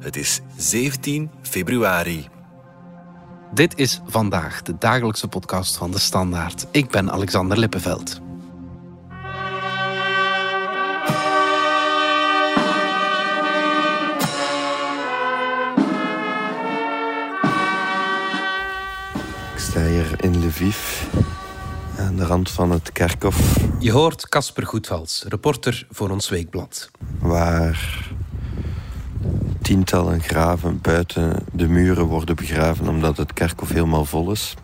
Het is 17 februari. Dit is vandaag de dagelijkse podcast van de Standaard. Ik ben Alexander Lippenveld. Ik sta hier in Lviv, aan de rand van het kerkhof, Je hoort Casper Goedvals, reporter voor ons weekblad. waar tientallen graven buiten de muren worden begraven omdat het kerkhof helemaal vol is.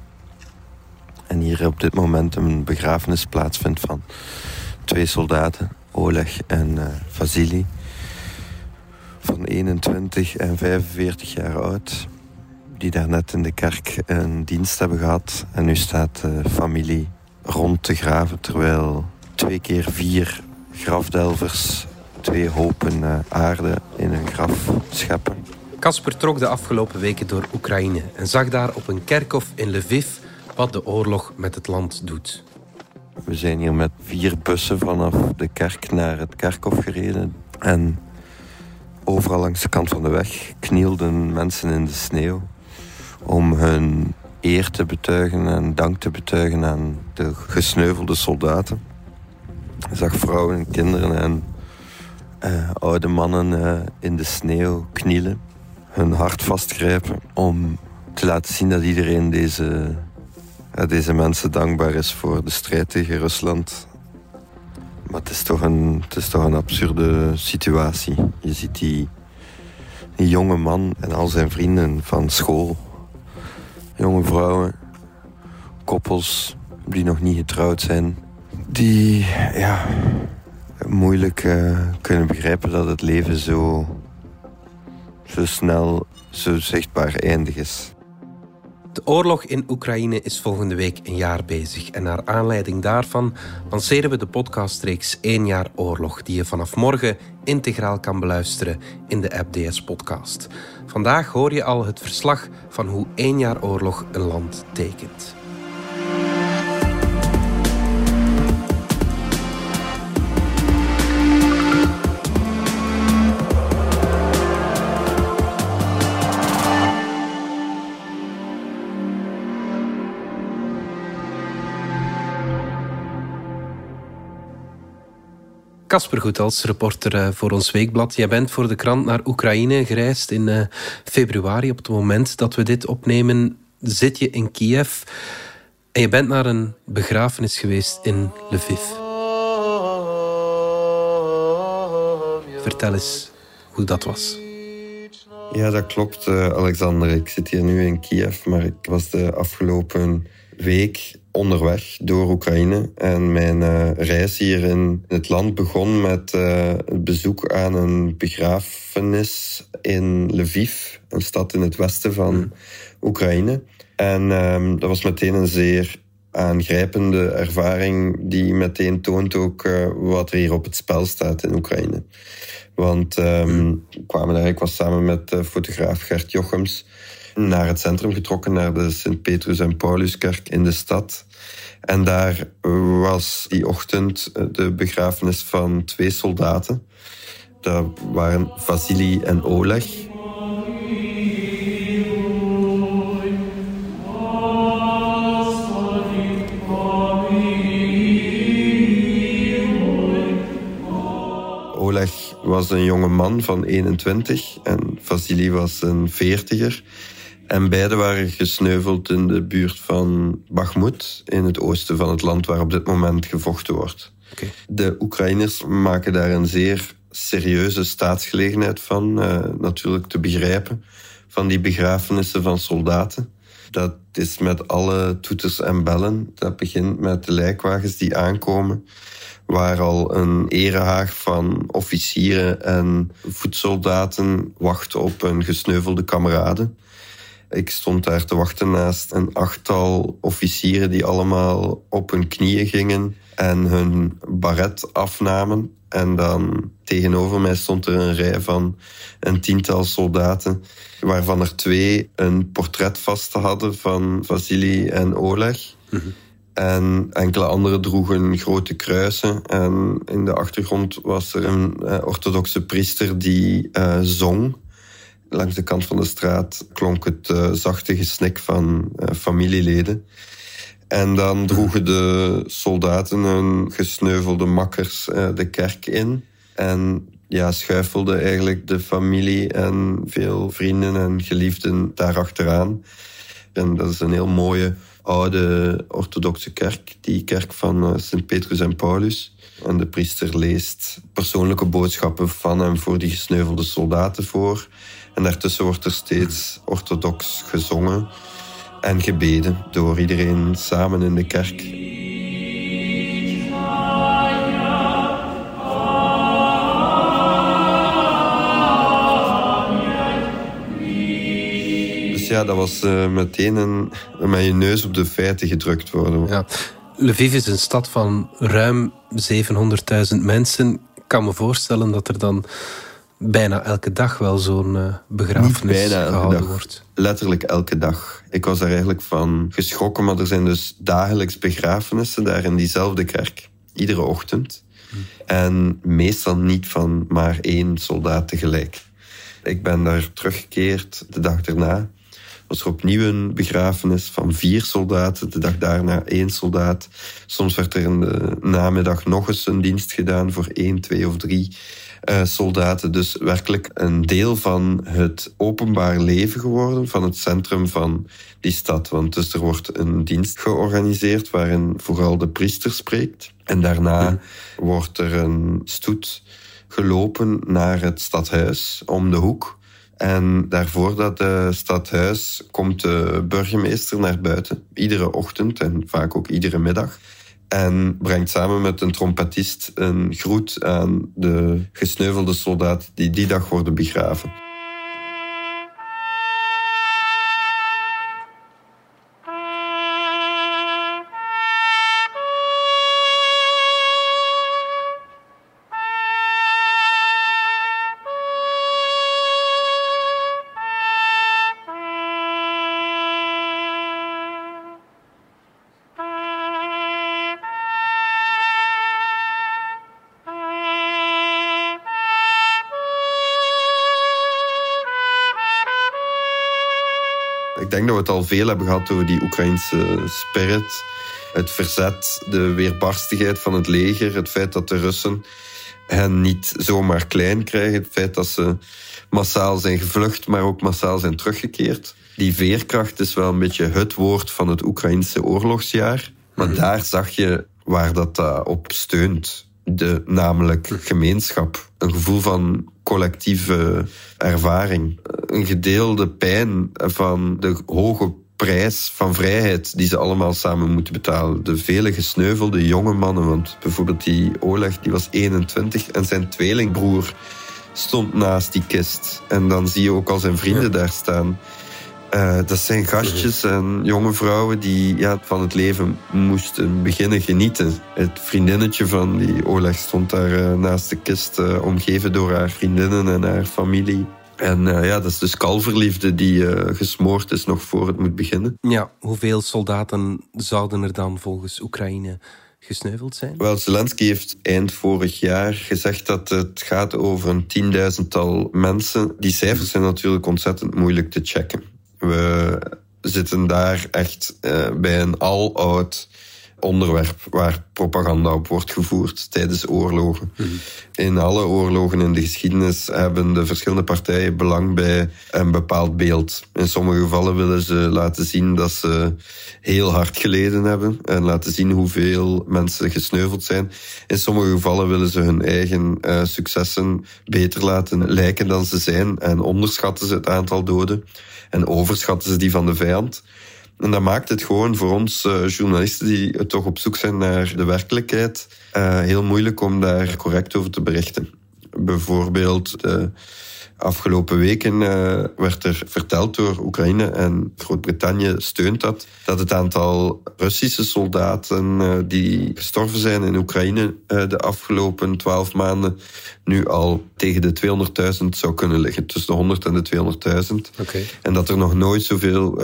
En hier op dit moment een begrafenis plaatsvindt van twee soldaten, Oleg en eh Vasily, van 21 en 45 jaar oud, die daar net in de kerk een dienst hebben gehad. En nu staat de familie rond te graven, terwijl twee keer vier grafdelvers twee hopen eh, aarde in een graf scheppen. Casper trok de afgelopen weken door Oekraïne en zag daar op een kerkhof in Lviv wat de oorlog met het land doet. We zijn hier met vier bussen vanaf de kerk naar het kerkhof gereden. En overal langs de kant van de weg knielden mensen in de sneeuw om hun eer te betuigen en dank te betuigen aan de gesneuvelde soldaten. Ik zag vrouwen en kinderen en eh, oude mannen eh, in de sneeuw knielen, hun hart vastgrijpen om te laten zien dat iedereen deze, deze mensen dankbaar is voor de strijd tegen Rusland. Maar het is toch een, het is toch een absurde situatie. Je ziet die, die jonge man en al zijn vrienden van school, jonge vrouwen, koppels die nog niet getrouwd zijn, die ja, moeilijk eh, kunnen begrijpen dat het leven zo, zo snel, zo zichtbaar eindig is. De oorlog in Oekraïne is volgende week een jaar bezig. En naar aanleiding daarvan lanceren we de podcastreeks 1 jaar oorlog, die je vanaf morgen integraal kan beluisteren in de app DS Podcast. Vandaag hoor je al het verslag van hoe 1 jaar oorlog een land tekent. Casper Goethals, reporter eh, voor ons weekblad. Jij bent voor de krant naar Oekraïne gereisd in eh, februari. Op het moment dat we dit opnemen, zit je in Kiev. En je bent naar een begrafenis geweest in Lviv. Vertel eens hoe dat was. Ja, dat klopt, eh, Alexander. Ik zit hier nu in Kiev, maar ik was de afgelopen week onderweg door Oekraïne. En mijn eh, reis hier in het land begon met eh, het bezoek aan een begrafenis in Lviv, een stad in het westen van Oekraïne. En ehm, dat was meteen een zeer aangrijpende ervaring die meteen toont ook eh, wat er hier op het spel staat in Oekraïne. Want ehm, we kwamen daar, ik was samen met fotograaf Gert Jochems naar het centrum getrokken, naar de Sint-Petrus en Pauluskerk in de stad. En daar was die ochtend eh, de begrafenis van twee soldaten. Dat waren Vasily en Oleg. Oleg was een jonge man van 21 en Vasily was een veertiger. En beide waren gesneuveld in de buurt van Bakhmut, in het oosten van het land waar op dit moment gevochten wordt. De Oekraïners maken daar een zeer serieuze staatsgelegenheid van, eh, natuurlijk te begrijpen, van die begrafenissen van soldaten. Dat is met alle toeters en bellen. Dat begint met de lijkwagens die aankomen, waar al een erehaag van officieren en voedsoldaten wacht op een gesneuvelde kameraden. Ik stond daar te wachten naast een achttal officieren die allemaal op hun knieën gingen en hun baret afnamen. En dan tegenover mij stond er een rij van een tiental soldaten, waarvan er twee een portret vast hadden van Vasily en Oleg. En enkele anderen droegen grote kruisen. En in de achtergrond was er een eh, orthodoxe priester die eh, zong. Langs de kant van de straat klonk het uh, zachte gesnik van uh, familieleden. En dan droegen de soldaten hun gesneuvelde makkers uh, de kerk in. En ja, schuifelde eigenlijk de familie en veel vrienden en geliefden daarachteraan. En dat is een heel mooie oude orthodoxe kerk, die kerk van Sint Petrus en Paulus. En de priester leest persoonlijke boodschappen van en voor die gesneuvelde soldaten voor. En daartussen wordt er steeds orthodox gezongen en gebeden door iedereen samen in de kerk. Dus ja, dat was uh, meteen een, met je neus op de feiten gedrukt worden. Ja. Lviv is een stad van ruim 700.000 mensen. Ik kan me voorstellen dat er dan bijna elke dag wel zo'n uh, begrafenis Niet bijna gehouden dag. wordt. Letterlijk elke dag. Ik was er eigenlijk van geschrokken, maar er zijn dus dagelijks begrafenissen daar in diezelfde kerk. Iedere ochtend. En meestal niet van maar één soldaat tegelijk. Ik ben daar teruggekeerd de dag daarna. Was er opnieuw een begrafenis van vier soldaten. De dag daarna één soldaat. Soms werd er in de namiddag nog eens een dienst gedaan voor één, twee of drie uh, soldaten. Dus werkelijk een deel van het openbaar leven geworden, van het centrum van die stad. Want dus er wordt een dienst georganiseerd waarin vooral de priester spreekt. En daarna mm. wordt er een stoet gelopen naar het stadhuis om de hoek. En daarvoor dat uh, stadhuis komt de burgemeester naar buiten. Iedere ochtend en vaak ook iedere middag. En brengt samen met een trompetist een groet aan de gesneuvelde soldaten die die dag worden begraven. Al veel hebben gehad over die Oekraïnse spirit. Het verzet, de weerbarstigheid van het leger, het feit dat de Russen hen niet zomaar klein krijgen, het feit dat ze massaal zijn gevlucht, maar ook massaal zijn teruggekeerd. Die veerkracht is wel een beetje het woord van het Oekraïnse oorlogsjaar. Maar mhm. daar zag je waar dat uh, op steunt. De, namelijk gemeenschap. Een gevoel van collectieve ervaring. Een gedeelde pijn van de hoge prijs van vrijheid die ze allemaal samen moeten betalen. De vele gesneuvelde jonge mannen, want bijvoorbeeld die Oleg die was 21 en zijn tweelingbroer stond naast die kist. En dan zie je ook al zijn vrienden daar staan. Uh, dat zijn gastjes en jonge vrouwen die ja, van het leven moesten beginnen genieten. Het vriendinnetje van die Oleg stond daar uh, naast de kist, uh, omgeven door haar vriendinnen en haar familie. En ja, dat is dus kalverliefde die gesmoord is nog voor het moet beginnen. Ja, hoeveel soldaten zouden er dan volgens Oekraïne gesneuveld zijn? Wel, Zelensky heeft eind vorig jaar gezegd dat het gaat over een tienduizendtal mensen. Die cijfers zijn natuurlijk ontzettend moeilijk te checken. We zitten daar echt uh, bij een aloud onderwerp waar propaganda op wordt gevoerd tijdens oorlogen. In alle oorlogen in de geschiedenis hebben de verschillende partijen belang bij een bepaald beeld. In sommige gevallen willen ze laten zien dat ze heel hard geleden hebben en laten zien hoeveel mensen gesneuveld zijn. In sommige gevallen willen ze hun eigen uh, successen beter laten lijken dan ze zijn en onderschatten ze het aantal doden en overschatten ze die van de vijand. En dat maakt het gewoon voor ons uh, journalisten die toch op zoek zijn naar de werkelijkheid uh, heel moeilijk om daar correct over te berichten. Bijvoorbeeld de afgelopen weken uh, werd er verteld door Oekraïne en Groot-Brittannië steunt dat, dat het aantal Russische soldaten die gestorven zijn in Oekraïne de afgelopen twaalf maanden nu al tegen de 200.000 zou kunnen liggen. Tussen de 100 en de 200.000. Okay. En dat er nog nooit zoveel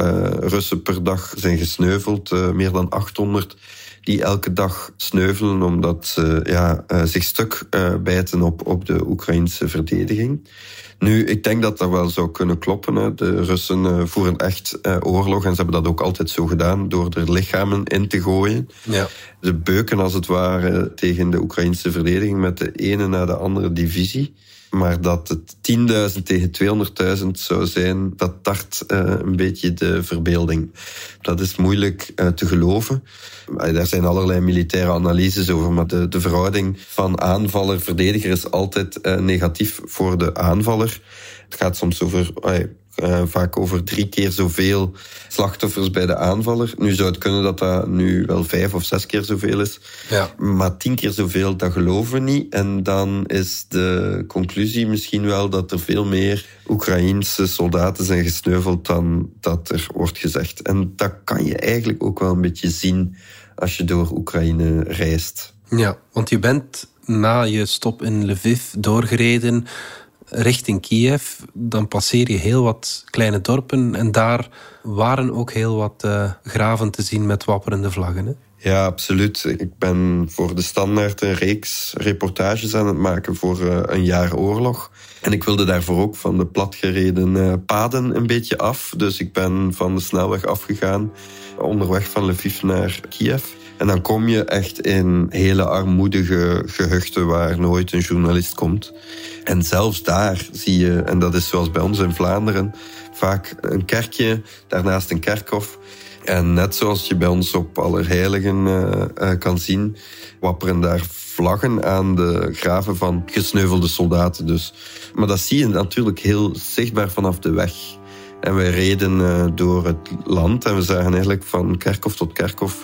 Russen per dag zijn gesneuveld. Meer dan 800 die elke dag sneuvelen omdat ze ja, zich stuk bijten op, op de Oekraïnse verdediging. Nu, ik denk dat dat wel zou kunnen kloppen. Hè. De Russen uh, voeren echt oorlog en ze hebben dat ook altijd zo gedaan door er lichamen in te gooien. Ja. Ze beuken als het ware tegen de Oekraïnse verdediging met de ene na de andere divisie. Maar dat het 10.000 tegen 200.000 zou zijn, dat tart uh, een beetje de verbeelding. Dat is moeilijk uh, te geloven. Daar zijn allerlei militaire analyses over, maar de, de verhouding van aanvaller-verdediger is altijd uh, negatief voor de aanvaller. Het gaat soms over uh, vaak over drie keer zoveel slachtoffers bij de aanvaller. Nu zou het kunnen dat dat nu wel vijf of zes keer zoveel is. Ja. Maar tien keer zoveel, dat geloven we niet. En dan is de conclusie misschien wel dat er veel meer Oekraïense soldaten zijn gesneuveld dan dat er wordt gezegd. En dat kan je eigenlijk ook wel een beetje zien als je door Oekraïne reist. Ja, want je bent na je stop in Lviv doorgereden richting Kiev, dan passeer je heel wat kleine dorpen en daar waren ook heel wat uh, graven te zien met wapperende vlaggen. Hè? Ja, absoluut. Ik ben voor de Standaard een reeks reportages aan het maken voor uh, een jaar oorlog. En ik wilde daarvoor ook van de platgereden uh, paden een beetje af. Dus ik ben van de snelweg afgegaan, onderweg van Lviv naar Kiev. En dan kom je echt in hele armoedige gehuchten waar nooit een journalist komt. En zelfs daar zie je, en dat is zoals bij ons in Vlaanderen, vaak een kerkje, daarnaast een kerkhof. En net zoals je bij ons op Allerheiligen uh, kan zien, wapperen daar vlaggen aan de graven van gesneuvelde soldaten. Dus. Maar dat zie je natuurlijk heel zichtbaar vanaf de weg. En wij reden uh, door het land en we zagen eigenlijk van kerkhof tot kerkhof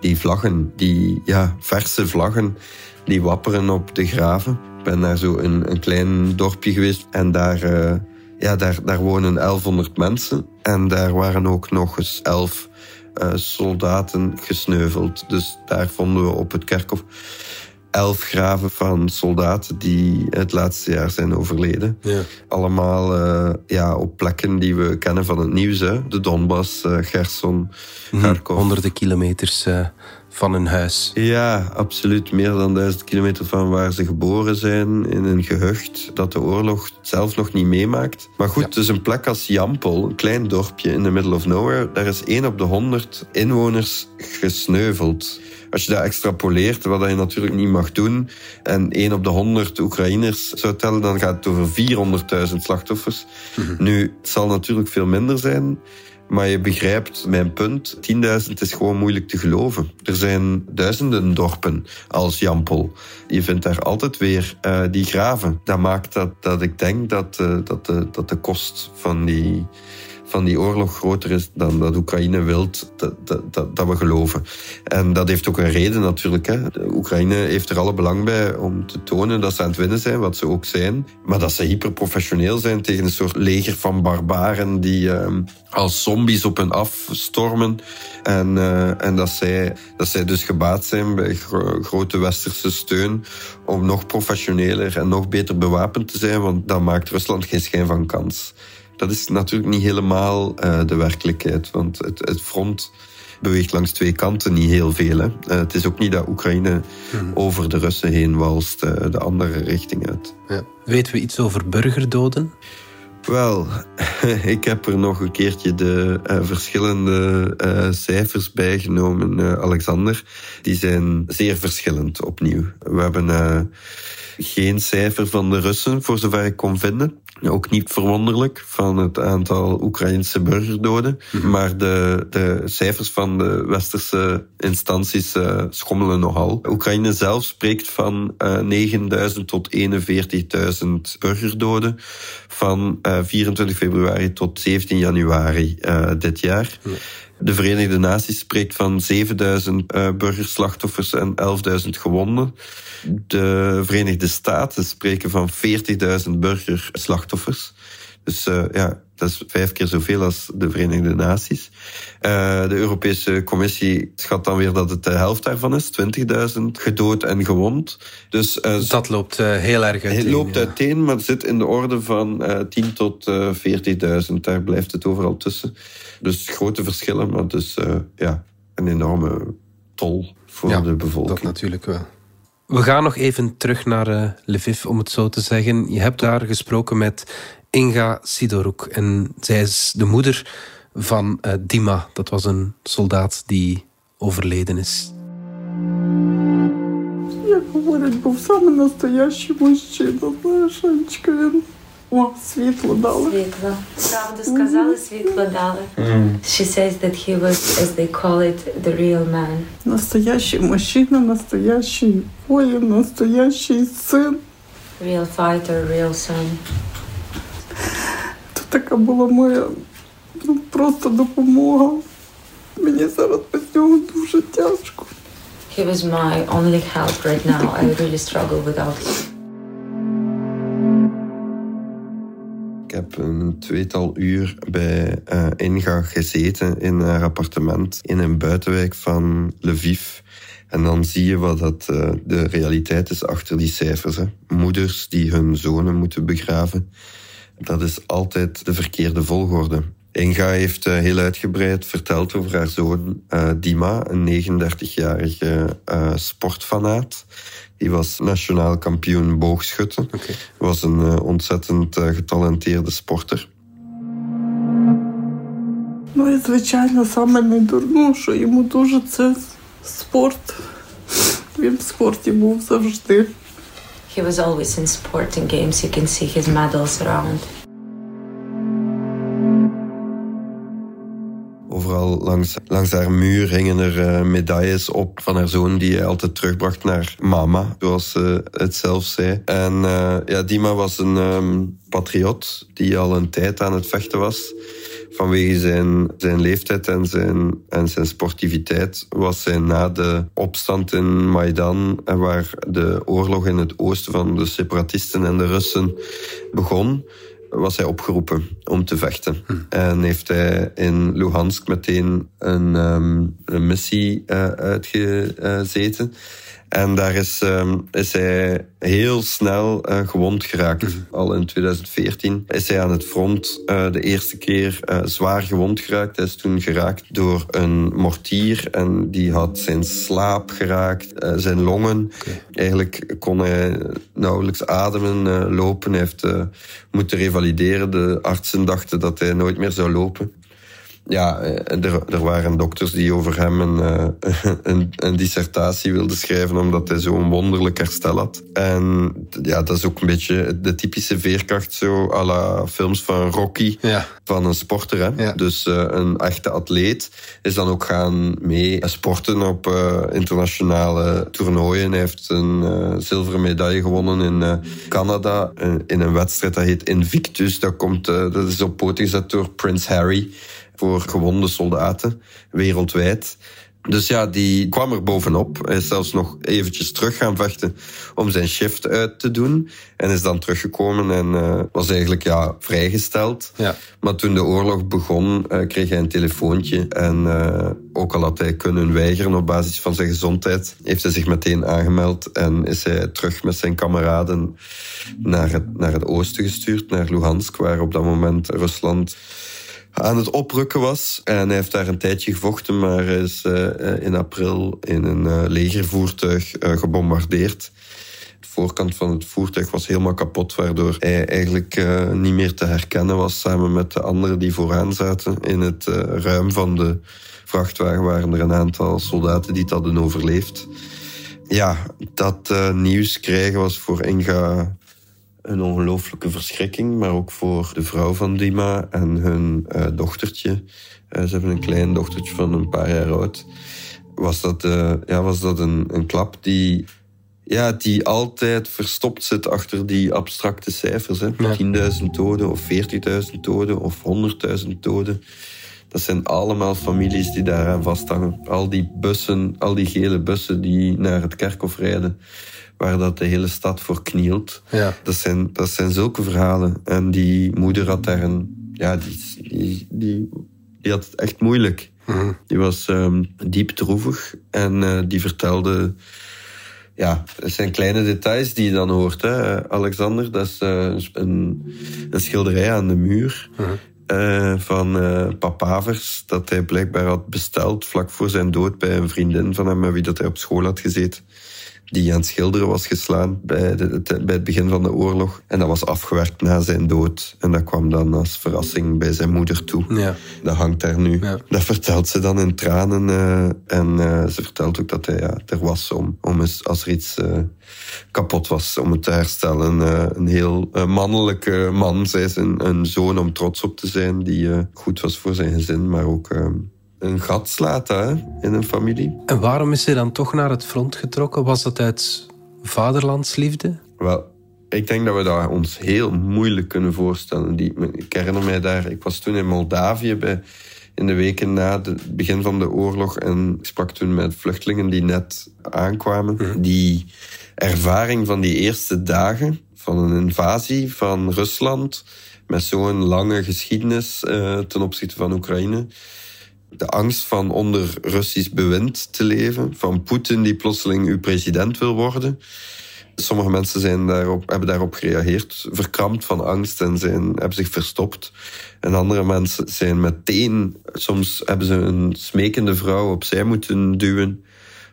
die vlaggen, die ja, verse vlaggen, die wapperen op de graven. Ik ben naar zo een, een klein dorpje geweest en daar, uh, ja, daar, daar wonen 1100 mensen. En daar waren ook nog eens 11 uh, soldaten gesneuveld. Dus daar vonden we op het kerkhof elf graven van soldaten die het laatste jaar zijn overleden. Ja. Allemaal uh, ja, op plekken die we kennen van het nieuws. Hè. De Donbass, uh, Gerson, mhm. Kharkov. Honderden kilometers uh, van hun huis. Ja, absoluut. Meer dan duizend kilometer van waar ze geboren zijn. In een gehucht dat de oorlog zelf nog niet meemaakt. Maar goed, ja. dus een plek als Jampol, een klein dorpje in the middle of nowhere. Daar is één op de honderd inwoners gesneuveld. Als je dat extrapoleert, wat je natuurlijk niet mag doen, en 1 op de 100 Oekraïners zou tellen, dan gaat het over 400.000 slachtoffers. Mhm. Nu, het zal natuurlijk veel minder zijn. Maar je begrijpt mijn punt. 10.000 is gewoon moeilijk te geloven. Er zijn duizenden dorpen als Jampel. Je vindt daar altijd weer uh, die graven. Dat maakt dat, dat ik denk dat, uh, dat, de, dat de kost van die van die oorlog groter is dan dat Oekraïne wilt dat, dat, dat, we geloven. En dat heeft ook een reden natuurlijk. Hè. Oekraïne heeft er alle belang bij om te tonen dat ze aan het winnen zijn, wat ze ook zijn. Maar dat ze hyperprofessioneel zijn tegen een soort leger van barbaren die uh, als zombies op hen afstormen. En, uh, en dat, zij, dat zij dus gebaat zijn bij gro grote westerse steun om nog professioneler en nog beter bewapend te zijn, want dan maakt Rusland geen schijn van kans. Dat is natuurlijk niet helemaal uh, de werkelijkheid, want het, het, front beweegt langs twee kanten niet heel veel. Hè. Uh, het is ook niet dat Oekraïne hmm. over de Russen heen walst, uh, de andere richting uit. Ja. Weten we iets over burgerdoden? Wel, ik heb er nog een keertje de uh, verschillende uh, cijfers bijgenomen, uh, Alexander. Die zijn zeer verschillend opnieuw. We hebben geen cijfer van de Russen, voor zover ik kon vinden. Ook niet verwonderlijk van het aantal Oekraïnse burgerdoden. Mhm. Maar de, de cijfers van de westerse instanties uh, schommelen nogal. Oekraïne zelf spreekt van uh, eh, 9.000 tot 41.000 burgerdoden. Van uh, eh, 24 februari tot 17 januari dit jaar. De Verenigde Naties spreekt van 7000 uh, burgerslachtoffers en 11.000 gewonden. De Verenigde Staten spreken van 40.000 burgerslachtoffers. Dus uh, ja, dat is vijf keer zoveel als de Verenigde Naties. Uh, de Europese Commissie schat dan weer dat het de helft daarvan is, 20.000 gedood en gewond. Dus, uh, dat loopt uh, heel erg uiteen. Het loopt ja. uiteen, maar het zit in de orde van 10 tot 40.000. Daar blijft het overal tussen. Dus grote verschillen, maar dus ja, een enorme tol voor Ja, de Dat bevolking. natuurlijk wel. We gaan nog even terug naar eh, Lviv, om het zo te zeggen. Je hebt daar gesproken met Inga Sidoruk. En zij is de moeder van eh, Dima. Dat was een soldaat die overleden is. Як говорять, був саме настоящий мужчина. Знаєш, Анечка, він о, світло дали. Світло. Правду сказали, світло дали. She says that he was, as they call it, the real man. Настоящий мужчина, настоящий воїн, настоящий син. Real fighter, real son. Це така була моя ну, просто допомога. Мені зараз без нього дуже tяжко. He was my only help right now. I really struggle without him. Ik heb een tweetal uur bij eh, Inga gezeten in haar appartement in een buitenwijk van Lviv. En dan zie je wat dat, eh, de realiteit is achter die cijfers. Hè. Moeders die hun zonen moeten begraven. Dat is altijd de verkeerde volgorde. Inga heeft eh, heel uitgebreid verteld over haar zoon eh, Dima, een 39-jarige eh, sportfanaat. Die was nationaal kampioen boogschutten. Oké. Was een eh, ontzettend eh, getalenteerde sporter. Ну і звичайно, саме не дурно, що йому дуже це спорт. Він в спорті був завжди. He was always in sporting games. You can see his medals around. Overal langs, langs haar muur hingen er eh, medailles op van haar zoon die hij altijd terugbracht naar mama, zoals ze het zelf zei. En eh, ja, Dima was een ehm, patriot die al een tijd aan het vechten was. Vanwege zijn, zijn leeftijd en zijn, en zijn sportiviteit was hij na de opstand in Maidan, eh, waar de oorlog in het oosten van de separatisten en de Russen begon, was hij opgeroepen om te vechten. En heeft hij in Luhansk meteen een, ehm, een missie eh, uitgezeten. En daar is, ehm, is hij heel snel eh, gewond geraakt. Al in 2014 is hij aan het front eh, de eerste keer eh, zwaar gewond geraakt. Hij is toen geraakt door een mortier en die had zijn slaap geraakt, zijn longen. Eigenlijk kon hij nauwelijks ademen, lopen. Hij heeft moeten revalideren. De artsen dachten dat hij nooit meer zou lopen. Ja, eh, er, er waren dokters die over hem een, eh, een, een dissertatie wilden schrijven omdat hij zo'n wonderlijk herstel had. En ja, dat is ook een beetje de typische veerkracht zo à la films van Rocky Ja. van een sporter. Hè? Ja. Dus eh, een echte atleet is dan ook gaan mee sporten op internationale toernooien. Hij heeft een zilveren medaille gewonnen in Canada in een wedstrijd dat heet Invictus. Dat, komt, dat is op poot gezet door Prince Harry voor gewonde soldaten wereldwijd. Dus ja, die kwam er bovenop. Hij is zelfs nog eventjes terug gaan vechten om zijn shift uit te doen. En is dan teruggekomen en eh, was eigenlijk ja, vrijgesteld. Ja. Maar toen de oorlog begon, eh, kreeg hij een telefoontje. En eh, ook al had hij kunnen weigeren op basis van zijn gezondheid, heeft hij zich meteen aangemeld. En is hij terug met zijn kameraden naar het, naar het oosten gestuurd, naar Luhansk, waar op dat moment Rusland aan het oprukken was. En hij heeft daar een tijdje gevochten, maar is eh, in april in een eh, legervoertuig eh, gebombardeerd. De voorkant van het voertuig was helemaal kapot, waardoor hij eigenlijk eh, niet meer te herkennen was samen met de anderen die vooraan zaten. In het eh, ruim van de vrachtwagen waren er een aantal soldaten die het hadden overleefd. Ja, dat eh, nieuws krijgen was voor Inga een ongelooflijke verschrikking, maar ook voor de vrouw van Dima en hun eh, dochtertje. Eh, ze hebben een klein dochtertje van een paar jaar oud. Was dat, eh, ja, was dat een, een klap die, ja, die altijd verstopt zit achter die abstracte cijfers. Hè? 10.000 doden of 40.000 doden of 100.000 doden. Dat zijn allemaal families die daaraan vasthangen. Al die bussen, al die gele bussen die naar het kerkhof rijden, waar dat de hele stad voor knielt. Ja. Dat zijn, dat zijn zulke verhalen. En die moeder had daar een... Ja, die, die, die, die had het echt moeilijk. Die was ehm, diep droevig en eh, die vertelde... Ja, het zijn kleine details die je dan hoort. Hè. Alexander, dat is eh, een, een schilderij aan de muur. Eh, van uh, Papavers dat hij blijkbaar had besteld vlak voor zijn dood bij een vriendin van hem met wie dat hij op school had gezeten die aan het schilderen was geslaan bij, de, bij het begin van de oorlog. En dat was afgewerkt na zijn dood. En dat kwam dan als verrassing bij zijn moeder toe. Ja. Dat hangt daar nu. Ja. Dat vertelt ze dan in tranen. Uh, en uh, ze vertelt ook dat hij ja, er was om, om eens, als er iets uh, kapot was, om het te herstellen. een heel mannelijke man, zei ze, een, een, zoon om trots op te zijn, die goed was voor zijn gezin, maar ook een gat slaat hè, in een familie. En waarom is hij dan toch naar het front getrokken? Was dat uit vaderlandsliefde? Wel, ik denk dat we dat ons heel moeilijk kunnen voorstellen. Die, ik herinner mij daar, ik was toen in Moldavië bij, in de weken na het begin van de oorlog en ik sprak toen met vluchtelingen die net aankwamen. Mhm. Die ervaring van die eerste dagen van een invasie van Rusland met zo'n lange geschiedenis uh, ten opzichte van Oekraïne de angst van onder Russisch bewind te leven, van Poetin die plotseling uw president wil worden. Sommige mensen zijn daarop, hebben daarop gereageerd, verkrampt van angst en zijn, hebben zich verstopt. En andere mensen zijn meteen, soms hebben ze een smekende vrouw opzij moeten duwen,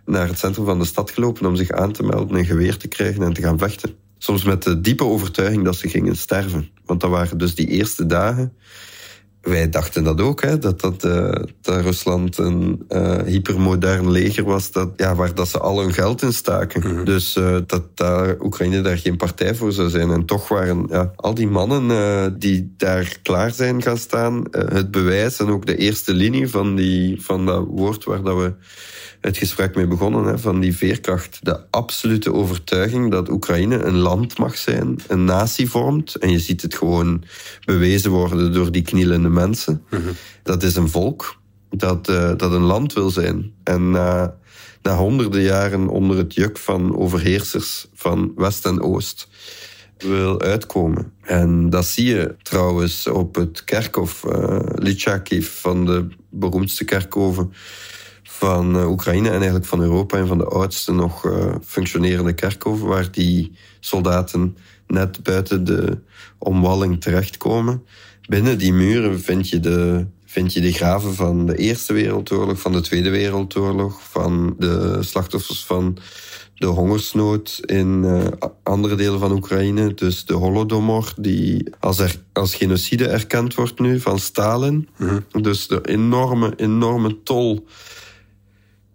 naar het centrum van de stad gelopen om zich aan te melden, een geweer te krijgen en te gaan vechten. Soms met de diepe overtuiging dat ze gingen sterven. Want dat waren dus die eerste dagen wij dachten dat ook, hè, dat, dat, uh, dat Rusland een uh, hypermodern leger was, dat, ja, waar dat ze al hun geld in staken. Mhm. Dus uh, dat daar Oekraïne daar geen partij voor zou zijn. En toch waren ja, al die mannen die daar klaar zijn gaan staan, het bewijs en ook de eerste linie van, die, van dat woord waar dat we het gesprek mee begonnen, hè, van die veerkracht. De absolute overtuiging dat Oekraïne een land mag zijn, een natie vormt. En je ziet het gewoon bewezen worden door die knielende mensen. Mhm. Dat is een volk dat, uh, dat een land wil zijn. En na, na honderden jaren onder het juk van overheersers van West en Oost wil uitkomen. En dat zie je trouwens op het kerkhof uh, Lychakiv van de beroemdste kerkhoven van eh, Oekraïne en eigenlijk van Europa en van de oudste nog uh, functionerende kerkhoven, waar die soldaten net buiten de omwalling terechtkomen. Binnen die muren vind je de, vind je de graven van de Eerste Wereldoorlog, van de Tweede Wereldoorlog, van de slachtoffers van de hongersnood in uh, andere delen van Oekraïne. Dus de Holodomor, die als, er, als genocide erkend wordt nu van Stalin. Mm -hmm. Dus de enorme, enorme tol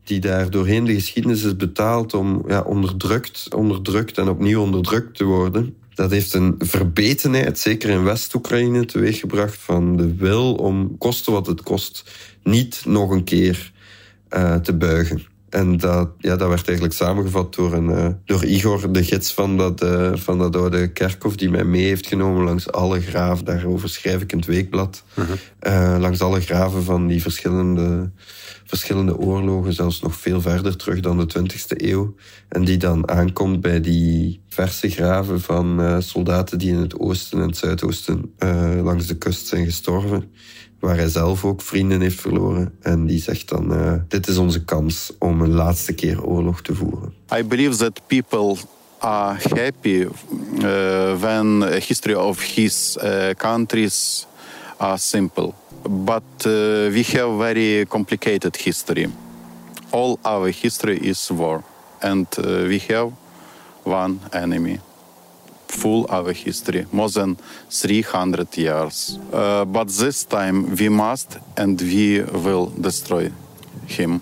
die daar doorheen de geschiedenis is betaald om ja, onderdrukt, onderdrukt en opnieuw onderdrukt te worden. Dat heeft een verbetenheid, zeker in West-Oekraïne, teweeggebracht van de wil om, koste wat het kost, niet nog een keer uh, te buigen. En dat, ja, dat werd eigenlijk samengevat door, een, uh, door Igor, de gids van dat, uh, van dat oude kerkhof, die mij mee heeft genomen langs alle graven. Daarover schrijf ik in het weekblad. -huh. langs alle graven van die verschillende verschillende oorlogen, zelfs nog veel verder terug dan de 20e eeuw. En die dan aankomt bij die verse graven van uh, soldaten die in het oosten en het zuidoosten uh, langs de kust zijn gestorven. Waar hij zelf ook vrienden heeft verloren. En die zegt dan, uh, dit is onze kans om een laatste keer oorlog te voeren. I believe that people are happy when history of his countries are simple. But uh, we have very complicated history. All our history is war, and uh, we have one enemy. Full our history, more than 300 years. Uh, but this time we must and we will destroy him.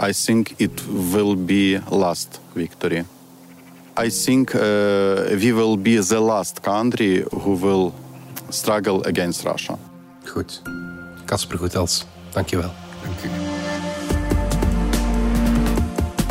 I think it will be last victory. I think uh, we will be the last country who will struggle against Russia. Goed. Kasper Goethals, dankjewel. Dank u.